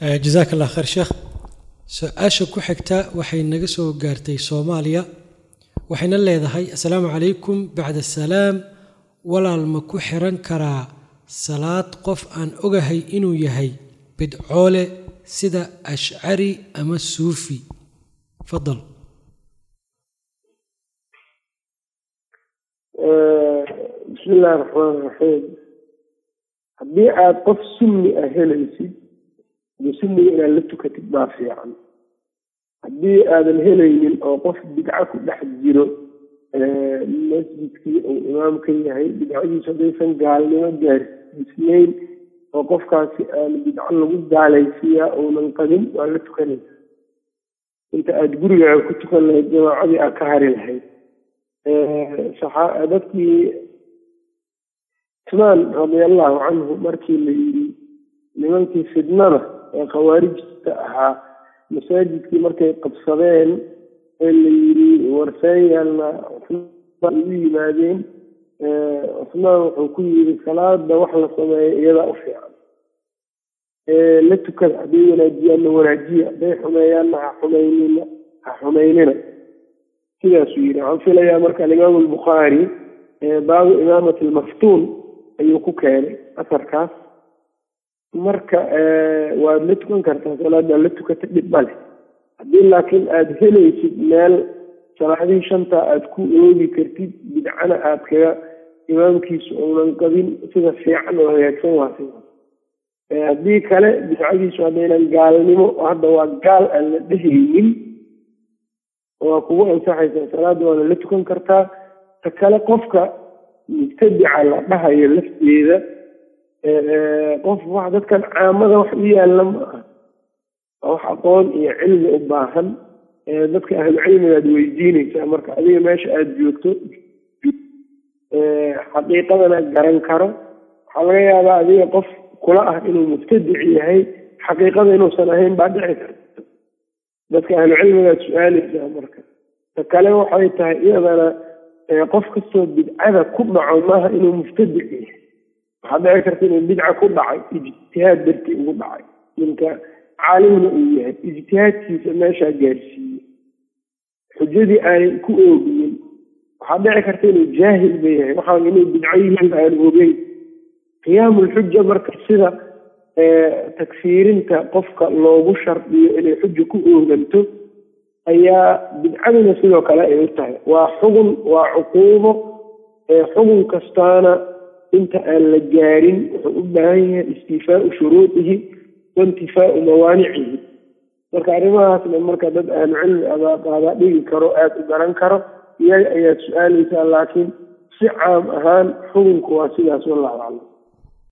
jazaak allah khayr sheekh su'aasha ku xigta waxay naga soo gaartay soomaaliya waxayna leedahay assalaamu calaykum bacda salaam. Walaal ma ku xiran karaa salaad qof aan ogahay inuu yahay bidcoole sida ashcari ama suufi? Fadal bismi illahi raxmaan raxiim haddii aada qof sunni ah helaysid sunniga inaad la tukatid baa fiican. Haddii aadan helaynin oo qof bidco ku dhex jiro masjidkii uu imaam ka yahay bidcadiisu haddaysan gaalnimo gaarsiisnayn oo qofkaasi aan bidco lagu gaalaysiiyaa uunan qabin waa la tukanaysa inta aada gurigaaga ku tukan lahayd jamaacadii aad ka hari lahayd dadkii cusmaan radiallahu canhu markii la yidhi nimankii fidnada ee khawaarijta ahaa masaajidkii markay qabsadeen ee la yidhi warseyaalna cusmaan igu yimaadeen. Cusmaan wuxuu ku yidhi salaada wax la sameeyo iyadaa u fiican. La tukada hadday wanaajiyaanna wanaajiya hadday xumeeyaanna ha xumaynina ha xumaynina sidaasuu yidhi waxaan filayaa marka alimaam albukhaari baabu imaamati almaftuun ayuu ku keenay asarkaas marka waad la tukan kartaa salaadaad la tukata dhib ma leh. Haddii laakiin aada helaysid meel salaadihii shanta aada ku oogi kartid bidcana aada kaga imaamkiisu uunan qabin sida fiican oo hagaagsan waa sidaas haddii kale bidcadiisu haddaynan gaalnimo hadda waa gaal aan la dhehaynin waa kugu ansaxaysaa salaada waana la tukan kartaa. Ta kale qofka mubtadica la dhahayo lafteeda qof wax dadkan caamada wax u yaalla ma waa wax aqoon iyo cilmi u baahan. Dadka ahlu cilmigaad weydiinaysaa marka adiga meesha aada joogto xaqiiqadana garan karo. Waxaa laga yaabaa adiga qof kula ah inuu mubtadic yahay xaqiiqada inuusan ahayn baa dhici karta. Dadka ahlu cilmigaad su'aalaysaa marka. Ta kale waxay tahay iyadana qof kastoo bidcada ku dhaco maaha inuu mubtadic yahay waxaa dhici karta inuu bidca ku dhacay ijtihaad dartii ugu dhacay. Ninka caalimna uu yahay ijtihaadkiisa meeshaa gaarsiiye xujadii aanay ku ooginin waxaa dhici karta inuu jaahil ba yahay waxaan inay bidco yihiin aan ogeyn. Qiyaamulxuja marka sida takfiirinta qofka loogu shardiyo inay xuja ku ooganto ayaa bidcaduna sidoo kale ay u tahay. Waa xugun waa cuquubo xugun kastaana inta aan la gaarin wuxuu u baahan yahay istiifaau shuruudihi waintifaau mawaanicihi marka arrimahaasna marka dad ahlu cilmi abaqaadaa dhigi karo aada u garan karo iyaga ayaad su'aalaysaa laakiin si caam ahaan xukunku waa sidaas wallahu aclam